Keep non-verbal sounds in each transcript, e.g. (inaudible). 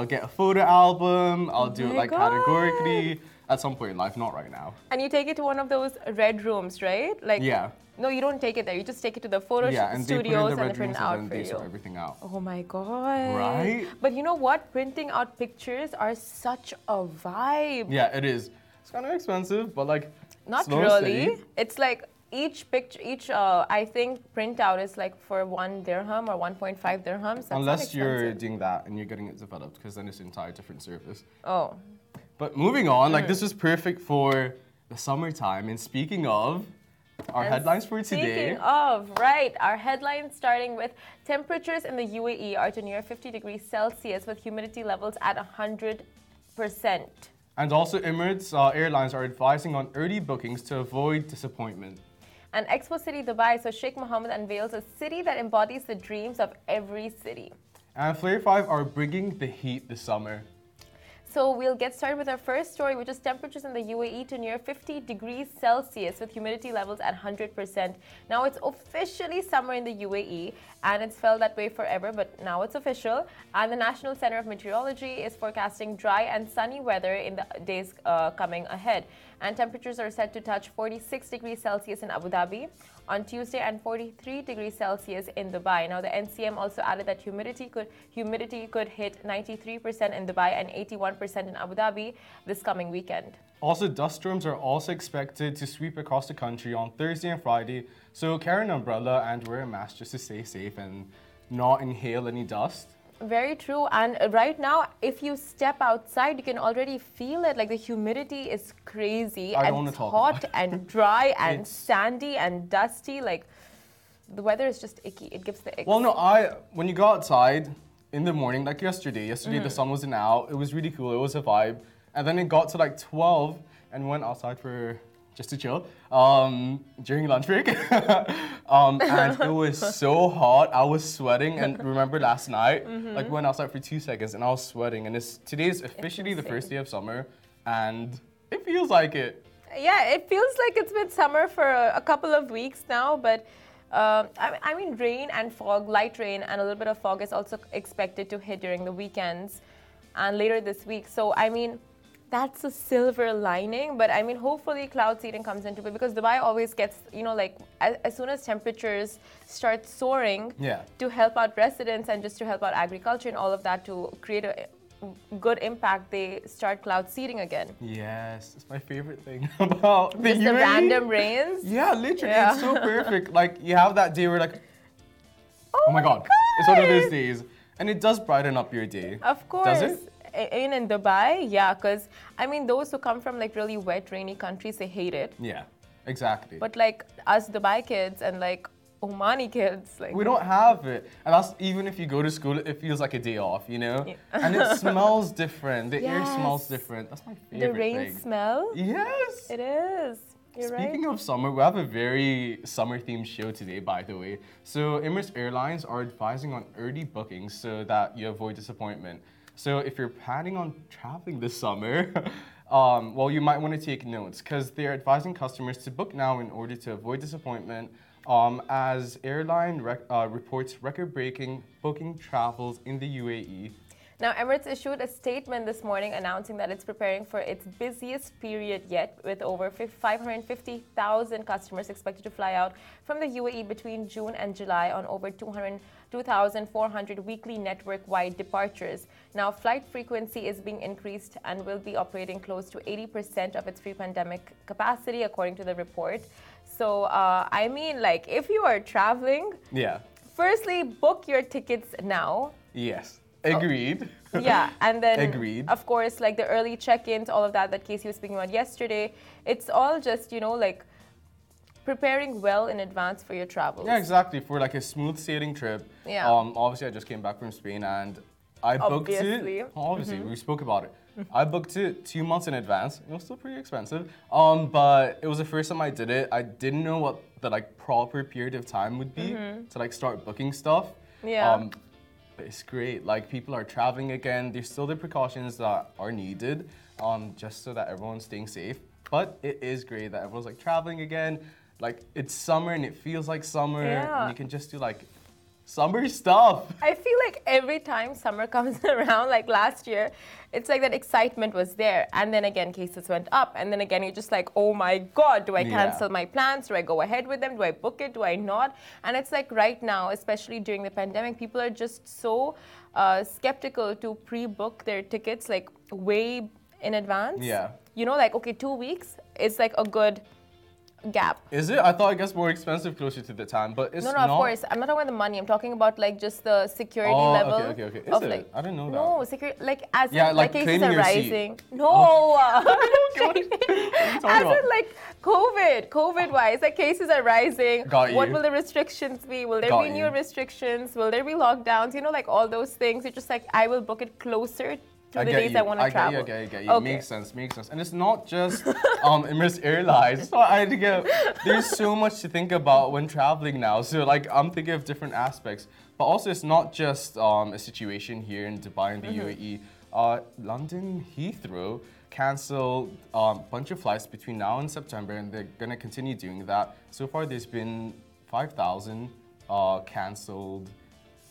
I'll get a photo album. I'll oh do Oh it my like categorically at some point in life, not right now. And you take it to one of those red rooms, right? Like Yeah. No, you don't take it there. You just take it to the photo Yeah, and they put it in studios the and red print rooms out and for they you. sort everything out. Oh my god. Right? But you know what? Printing out pictures are such a vibe. Yeah, it is. It's kind of expensive, but like Not really. steady. It's like each picture, each uh, I think printout is like for one dirham or 1.5 dirhams. That's Unless you're doing that and you're getting it developed, because then it's an entire different service. Oh, But moving on, Mm. like this is perfect for the summertime. And speaking of, our And headlines for today. Speaking of, right, our headlines starting with temperatures in the UAE are to near 50 degrees Celsius with humidity levels at 100%. And also, Emirates uh, Airlines are advising on early bookings to avoid disappointment. And Expo City Dubai, so Sheikh Mohammed unveils a city that embodies the dreams of every city. And Flair 5 are bringing the heat this summer. So we'll get started with our first story, which is temperatures in the UAE to near 50 degrees Celsius with humidity levels at 100%. Now it's officially summer in the UAE and it's felt that way forever, but now it's official. And the National Center of Meteorology is forecasting dry and sunny weather in the days uh, coming ahead. And temperatures are set to touch 46 degrees Celsius in Abu Dhabi on Tuesday and 43 degrees Celsius in Dubai. Now the NCM also added that humidity could humidity could hit 93% in Dubai and 81% in Abu Dhabi this coming weekend. Also, dust storms are also expected to sweep across the country on Thursday and Friday, so carry an umbrella and wear a mask just to stay safe and not inhale any dust. Very true. And uh, right now, if you step outside, you can already feel it. Like the humidity is crazy I don't and it's hot and (laughs) dry and It's- sandy and dusty. Like the weather is just icky. It gives the ick. Well, no, I when you go outside in the morning, like yesterday, yesterday Mm-hmm. the sun wasn't out. It was really cool. It was a vibe, and then it got to like 12, and went outside for just to chill um, during lunch break. (laughs) um, (laughs) and it was so hot. I was sweating, and (laughs) remember last night, Mm-hmm. like went outside for two seconds, and I was sweating. And it's today's officially the first day of summer, and it feels like it. Yeah, it feels like it's been summer for a, a couple of weeks now, but um, I, I mean, rain and fog, light rain, and a little bit of fog is also expected to hit during the weekends and later this week. So, I mean, that's a silver lining, but I mean, hopefully, cloud seeding comes into it because Dubai always gets, you know, like as, as soon as temperatures start soaring, Yeah. to help out residents and just to help out agriculture and all of that to create a good impact, they start cloud seeding again. Yes, it's my favorite thing (laughs) about the the random rains. (laughs) Yeah, literally, Yeah. it's so perfect. Like you have that day where like, Oh, oh my god, it's one of those days, and it does brighten up your day. Of course. Does it? In, in Dubai, yeah, because I mean, those who come from like really wet, rainy countries, they hate it. Yeah, exactly. But like us Dubai kids and like Omani kids, like we don't have it, and that's even if you go to school, it feels like a day off, you know. Yeah. (laughs) and it (laughs) smells different. The air smells different. That's my favorite. the rain thing. smell. Yes. It is. You're Speaking right. of summer, we have a very summer themed show today, by the way. So, Emirates Airlines are advising on early bookings so that you avoid disappointment. So, if you're planning on traveling this summer, (laughs) um, well, you might want to take notes because they're advising customers to book now in order to avoid disappointment. Um, as airline rec- uh, reports record-breaking booking travels in the UAE. Now, Emirates issued a statement this morning announcing that it's preparing for its busiest period yet, with over 550,000 customers expected to fly out from the UAE between June and July on over 200 2,400 weekly network wide departures. Now, flight frequency is being increased and will be operating close to 80% of its pre pandemic capacity, according to the report. So, uh, I mean, like, if you are traveling, Yeah. firstly, book your tickets now. Yes. Agreed. yeah, and then (laughs) Agreed. Of course, like the early check-ins, all of that that Casey was speaking about yesterday. It's all just you know like preparing well in advance for your travels. Yeah, exactly. For like a smooth sailing trip. Yeah. Um, obviously, I just came back from Spain and I booked Obviously. it. Obviously, Mm-hmm. we spoke about it. I booked it two months in advance. It was still pretty expensive. Um, but it was the first time I did it. I didn't know what the like proper period of time would be to like start booking stuff. Mm-hmm. Yeah. Um, it's great. Like people are traveling again. There's still the precautions that are needed, um, just so that everyone's staying safe. But it is great that everyone's like traveling again. Like it's summer and it feels like summer, Yeah. and you can just do like summer stuff. I feel like every time summer (laughs) comes around, like last year, it's like that excitement was there. And then again, cases went up. And then again, you're just like, oh my God, do I Yeah. cancel my plans? Do I go ahead with them? Do I book it? Do I not? And it's like right now, especially during the pandemic, people are just so uh, skeptical to pre book their tickets like way in advance. Yeah. You know, like, okay, two weeks is like a good gap. Is it? I thought it gets more expensive closer to the time, but it's No, no, not. of course. I'm not talking about the money. I'm talking about like just the security Oh, okay, level. okay, okay. Is of, it? Like, I didn't know that. No, security like as Yeah, in, like cases claiming are your seat. rising. (laughs) No, Okay, (laughs) what- what are you talking as about? in like COVID, COVID wise, like cases are rising. Got you. What will the restrictions be? Will there Got be you. new restrictions? Will there be lockdowns? You know, like all those things. You're just like, I will book it closer to I the days you. I want to travel. get you. I get you. I get you. Okay. Makes sense. Makes sense. And it's not just (laughs) um, Emirates Airlines. So I had to get. There's so much to think about when traveling now. So like I'm thinking of different aspects. But also it's not just um, a situation here in Dubai and the Mm-hmm. UAE. Uh, London Heathrow canceled a um, bunch of flights between now and September, and they're gonna continue doing that. So far, there's been 5,000 uh, canceled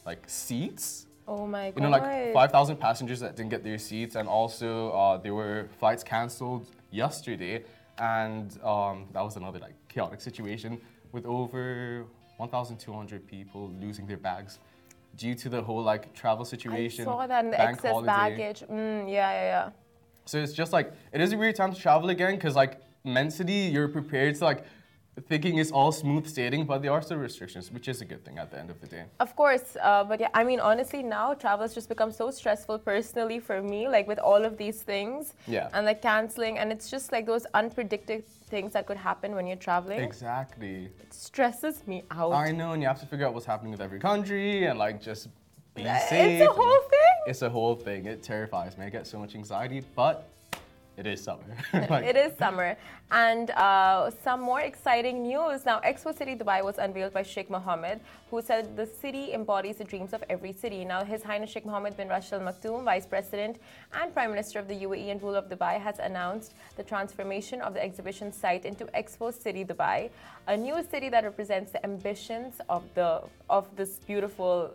like seats Oh my god. you know, like 5,000 passengers that didn't get their seats, and also uh, there were flights cancelled yesterday, and um, that was another like chaotic situation with over 1,200 people losing their bags due to the whole like travel situation. I saw that in the excess holiday. baggage. Mm, yeah, yeah, yeah. So it's just like it is a weird time to travel again because like mentally you're prepared to like thinking it's all smooth sailing, but there are still restrictions, which is a good thing at the end of the day. Of course, uh, but yeah, I mean, honestly, now travel has just become so stressful personally for me, like with all of these things. Yeah. And like canceling, and it's just like those unpredicted things that could happen when you're traveling. Exactly. It stresses me out. I know, and you have to figure out what's happening with every country and like just be safe. It's a whole thing. It's a whole thing. It terrifies me. I get so much anxiety, but it is summer. (laughs) Like, It is summer. And uh, some more exciting news. Now, Expo City Dubai was unveiled by Sheikh Mohammed, who said the city embodies the dreams of every city. Now, His Highness Sheikh Mohammed bin Rashid Al Maktoum, Vice President and Prime Minister of the UAE and ruler of Dubai, has announced the transformation of the exhibition site into Expo City Dubai, a new city that represents the ambitions of the of this beautiful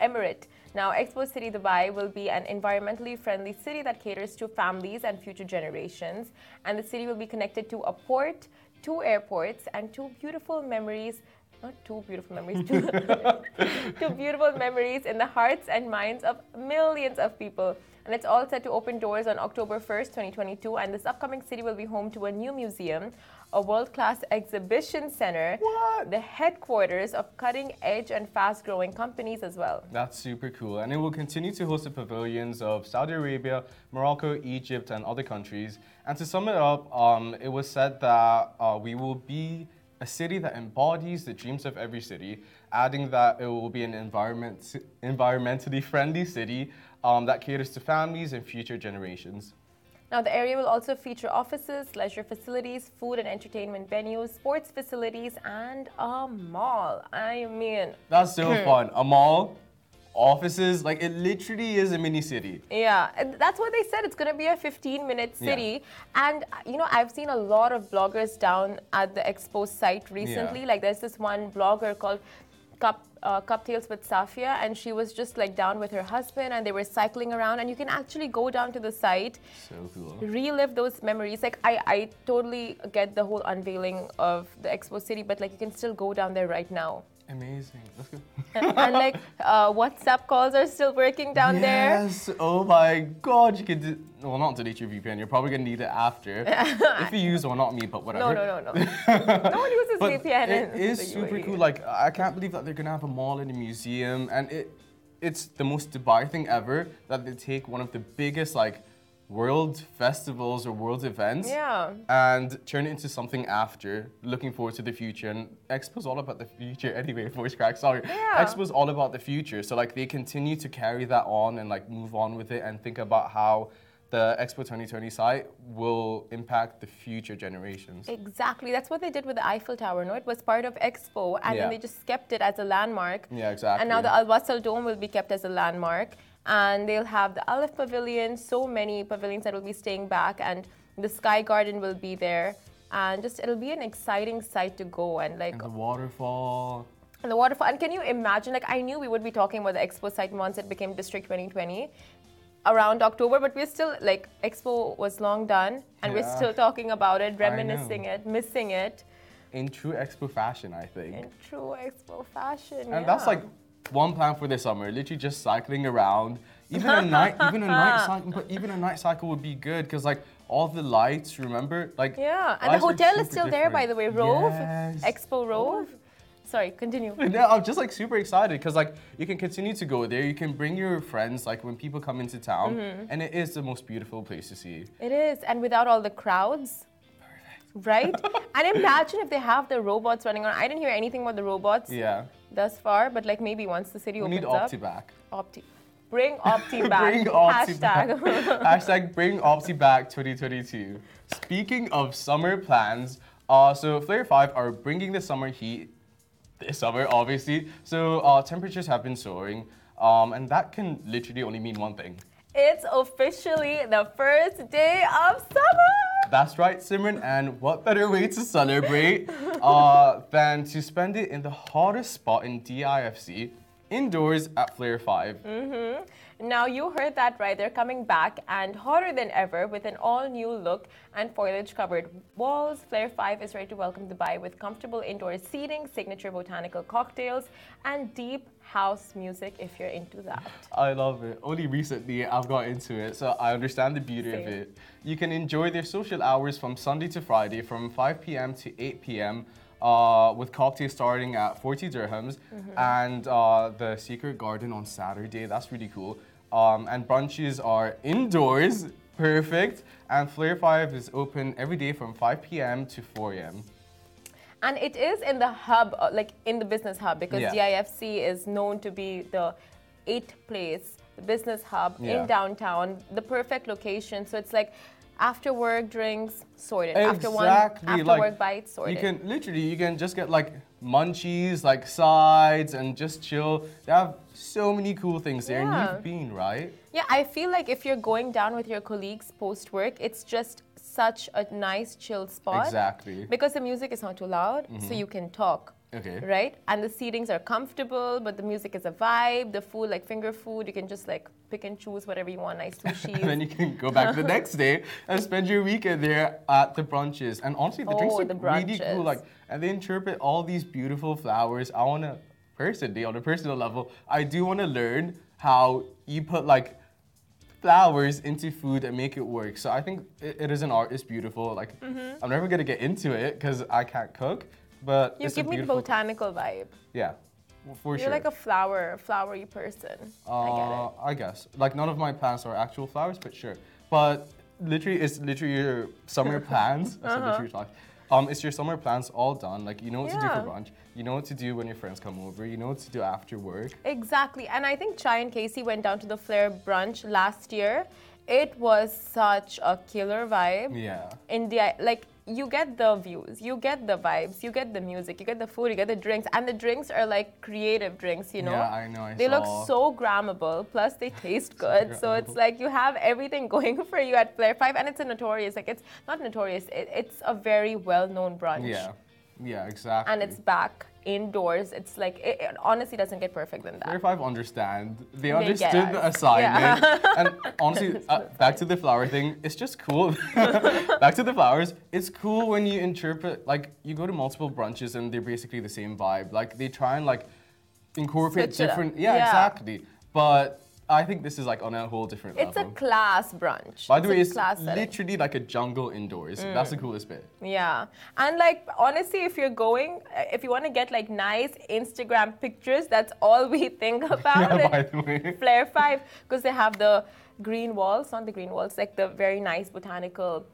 emirate. Now, Expo City Dubai will be an environmentally friendly city that caters to families and future generations. And the city will be connected to a port, two airports, and two beautiful memories. Not two beautiful memories, two, (laughs) two beautiful memories in the hearts and minds of millions of people. And it's all set to open doors on October 1st, 2022. And this upcoming city will be home to a new museum, a world class exhibition center, What? the headquarters of cutting edge and fast growing companies as well. That's super cool. And it will continue to host the pavilions of Saudi Arabia, Morocco, Egypt, and other countries. And to sum it up, um, it was said that uh, we will be a city that embodies the dreams of every city, adding that it will be an environment, environmentally friendly city um, that caters to families and future generations. Now, the area will also feature offices, leisure facilities, food and entertainment venues, sports facilities, and a mall. I mean, That's so fun. A mall, offices, like it literally is a mini city. Yeah, and that's what they said. It's going to be a 15 minute Yeah. city. And, uh, you know, I've seen a lot of bloggers down at the expo site recently. Yeah. Like, there's this one blogger called Cup. Uh, Cuptails with Safia, and she was just like down with her husband, and they were cycling around. And you can actually go down to the site, So cool. relive those memories. Like I, I totally get the whole unveiling of the Expo City, but like you can still go down there right now. Amazing. Let's go. and like uh, WhatsApp calls are still working down there. Yes. Oh my God. You could. Do, well, not delete your VPN. You're probably gonna need it after. (laughs) if you use or not me, but whatever. No, no, no, (laughs) no. no one uses But VPN. it is super cool. Like I can't believe that they're gonna have a mall and a museum, and it it's the most Dubai thing ever that they take one of the biggest like world festivals or world events Yeah. and turn it into something after, looking forward to the future. And Expo's all about the future (laughs) anyway, voice crack, sorry. Yeah. Expo's all about the future. So like they continue to carry that on and like move on with it and think about how the Expo 2020 site will impact the future generations. Exactly. That's what they did with the Eiffel Tower, no? It was part of Expo, and Yeah. then they just kept it as a landmark. Yeah, exactly. And now the Al Wasl Dome will be kept as a landmark. And they'll have the Alif Pavilion, so many pavilions that will be staying back, and the Sky Garden will be there. And just it'll be an exciting site to go and like and the waterfall. And the waterfall. And can you imagine? Like, I knew we would be talking about the expo site once it became District 2020 around October, but we're still like Expo was long done, and we're still talking about it, reminiscing it, missing it. In true expo fashion, I think. In true Expo fashion. And that's like one plan for the summer, literally just cycling around. Even a night, even a night (laughs) cycle, but even a night cycle would be good because like all the lights, remember, like Yeah, and the hotel is still there, by the way. Rove, Yes. Expo Rove. Sorry, continue. (laughs) No, I'm just like super excited because like you can continue to go there. You can bring your friends like when people come into town, Mm-hmm. and it is the most beautiful place to see. It is, and without all the crowds. Right? (laughs) and imagine if they have the robots running on. I didn't hear anything about the robots Yeah, thus far, but like maybe once the city we opens need up. Opti back. Opti. Bring Opti (laughs) back. Bring Opti back. Hashtag. (laughs) Hashtag bring Opti back 2022. Speaking of summer plans, uh, so Flair 5 are bringing the summer heat this summer, obviously. So uh, temperatures have been soaring, um, and that can literally only mean one thing. it's officially the first day of summer. That's right, Simran, and what better way to celebrate uh, than to spend it in the hottest spot in DIFC, indoors at Flair 5. Now, you heard that right. They're coming back and hotter than ever with an all new look and foliage covered walls. Flair 5 is ready to welcome Dubai with comfortable indoor seating, signature botanical cocktails, and deep house music if you're into that. I love it. Only recently I've got into it, so I understand the beauty of it. You can enjoy their social hours from Sunday to Friday from 5 p.m. to 8 p.m. Uh, with cocktails starting at 40 dirhams Mm-hmm. and uh, the secret garden on Saturday. That's really cool. Um, and brunches are indoors, perfect. And Flair 5 is open every day from 5 p.m. to 4 a.m. And it is in the hub, uh, like in the business hub, because Yeah. DIFC is known to be the eighth place, the business hub Yeah. in downtown, the perfect location. So it's like after work drinks sorted, after one after like, work bites sorted. You can literally you can just get like munchies, like sides, and just chill. They have so many cool things there, Yeah. and you've been right. Yeah, I feel like if you're going down with your colleagues post work, it's just such a nice chill spot. Exactly. Mm-hmm. Because the music is not too loud, so you can talk. Okay. Right? And the seatings are comfortable, but the music is a vibe. The food, like finger food, you can just like pick and choose whatever you want, nice (laughs) sushi. And then you can go back the (laughs) next day and spend your weekend there at the brunches. And honestly, the drinks Oh, are the really cool. Like, and they interpret all these beautiful flowers. I wanna personally, on a personal level, I do wanna learn how you put like flowers into food and make it work. So I think it, it is an art. It's beautiful. Like, I'm never gonna get into it because I can't cook. But Mm-hmm. you give me the botanical vibe. yeah, for You're sure. like a flower, flowery person. I get Uh, it. I guess. Like none of my plants are actual flowers, but sure. But literally, it's literally your summer plans. I said literally talk. Um, it's your summer plans all done. Like you know what to do for brunch. You know what to do when your friends come over. You know what to do after work. Exactly. And I think Chai and Casey went down to the Flair brunch last year. It was such a killer vibe. Yeah. India, like you get the views, you get the vibes, you get the music, you get the food, you get the drinks, and the drinks are like creative drinks, you know. Yeah, I know, I they look so grammable. Plus, they taste (laughs) good. so it's like you have everything (laughs) going for you at Flair Five, and it's a notorious, like it's not notorious. It, it's a very well-known brunch. Yeah. Yeah. Exactly. And it's back indoors. It's like it, it honestly doesn't get perfect than that. Flair Five understand. They get understood the assignment. (laughs) and honestly, uh, back to the flower thing, it's just cool. (laughs) back to the flowers, it's cool when you interpret, like, you go to multiple brunches and they're basically the same vibe. Like, they try and, like, incorporate Switch different. Yeah, Yeah. exactly. But I think this is, like, on a whole different It's a class brunch. By the way, a it's class setting. literally like a jungle indoors. That's the coolest bit. Yeah. And like honestly, if you're going, uh, if you want to get like nice Instagram pictures, that's all we (laughs) think about. Yeah, it. by the way. (laughs) Flair 5, because they have the green walls, not the green walls, like the very nice botanical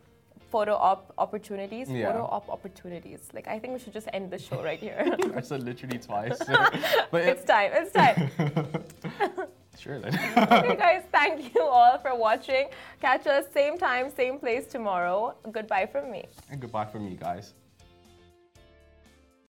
photo op opportunities. Yeah. Photo op opportunities. Like I think we should just end the show right here. (laughs) I said literally twice. so- (laughs) but it's time. It's time. (laughs) sure then. okay, guys, thank you all for watching. Catch us same time, same place tomorrow. Goodbye from me. and goodbye from me, guys.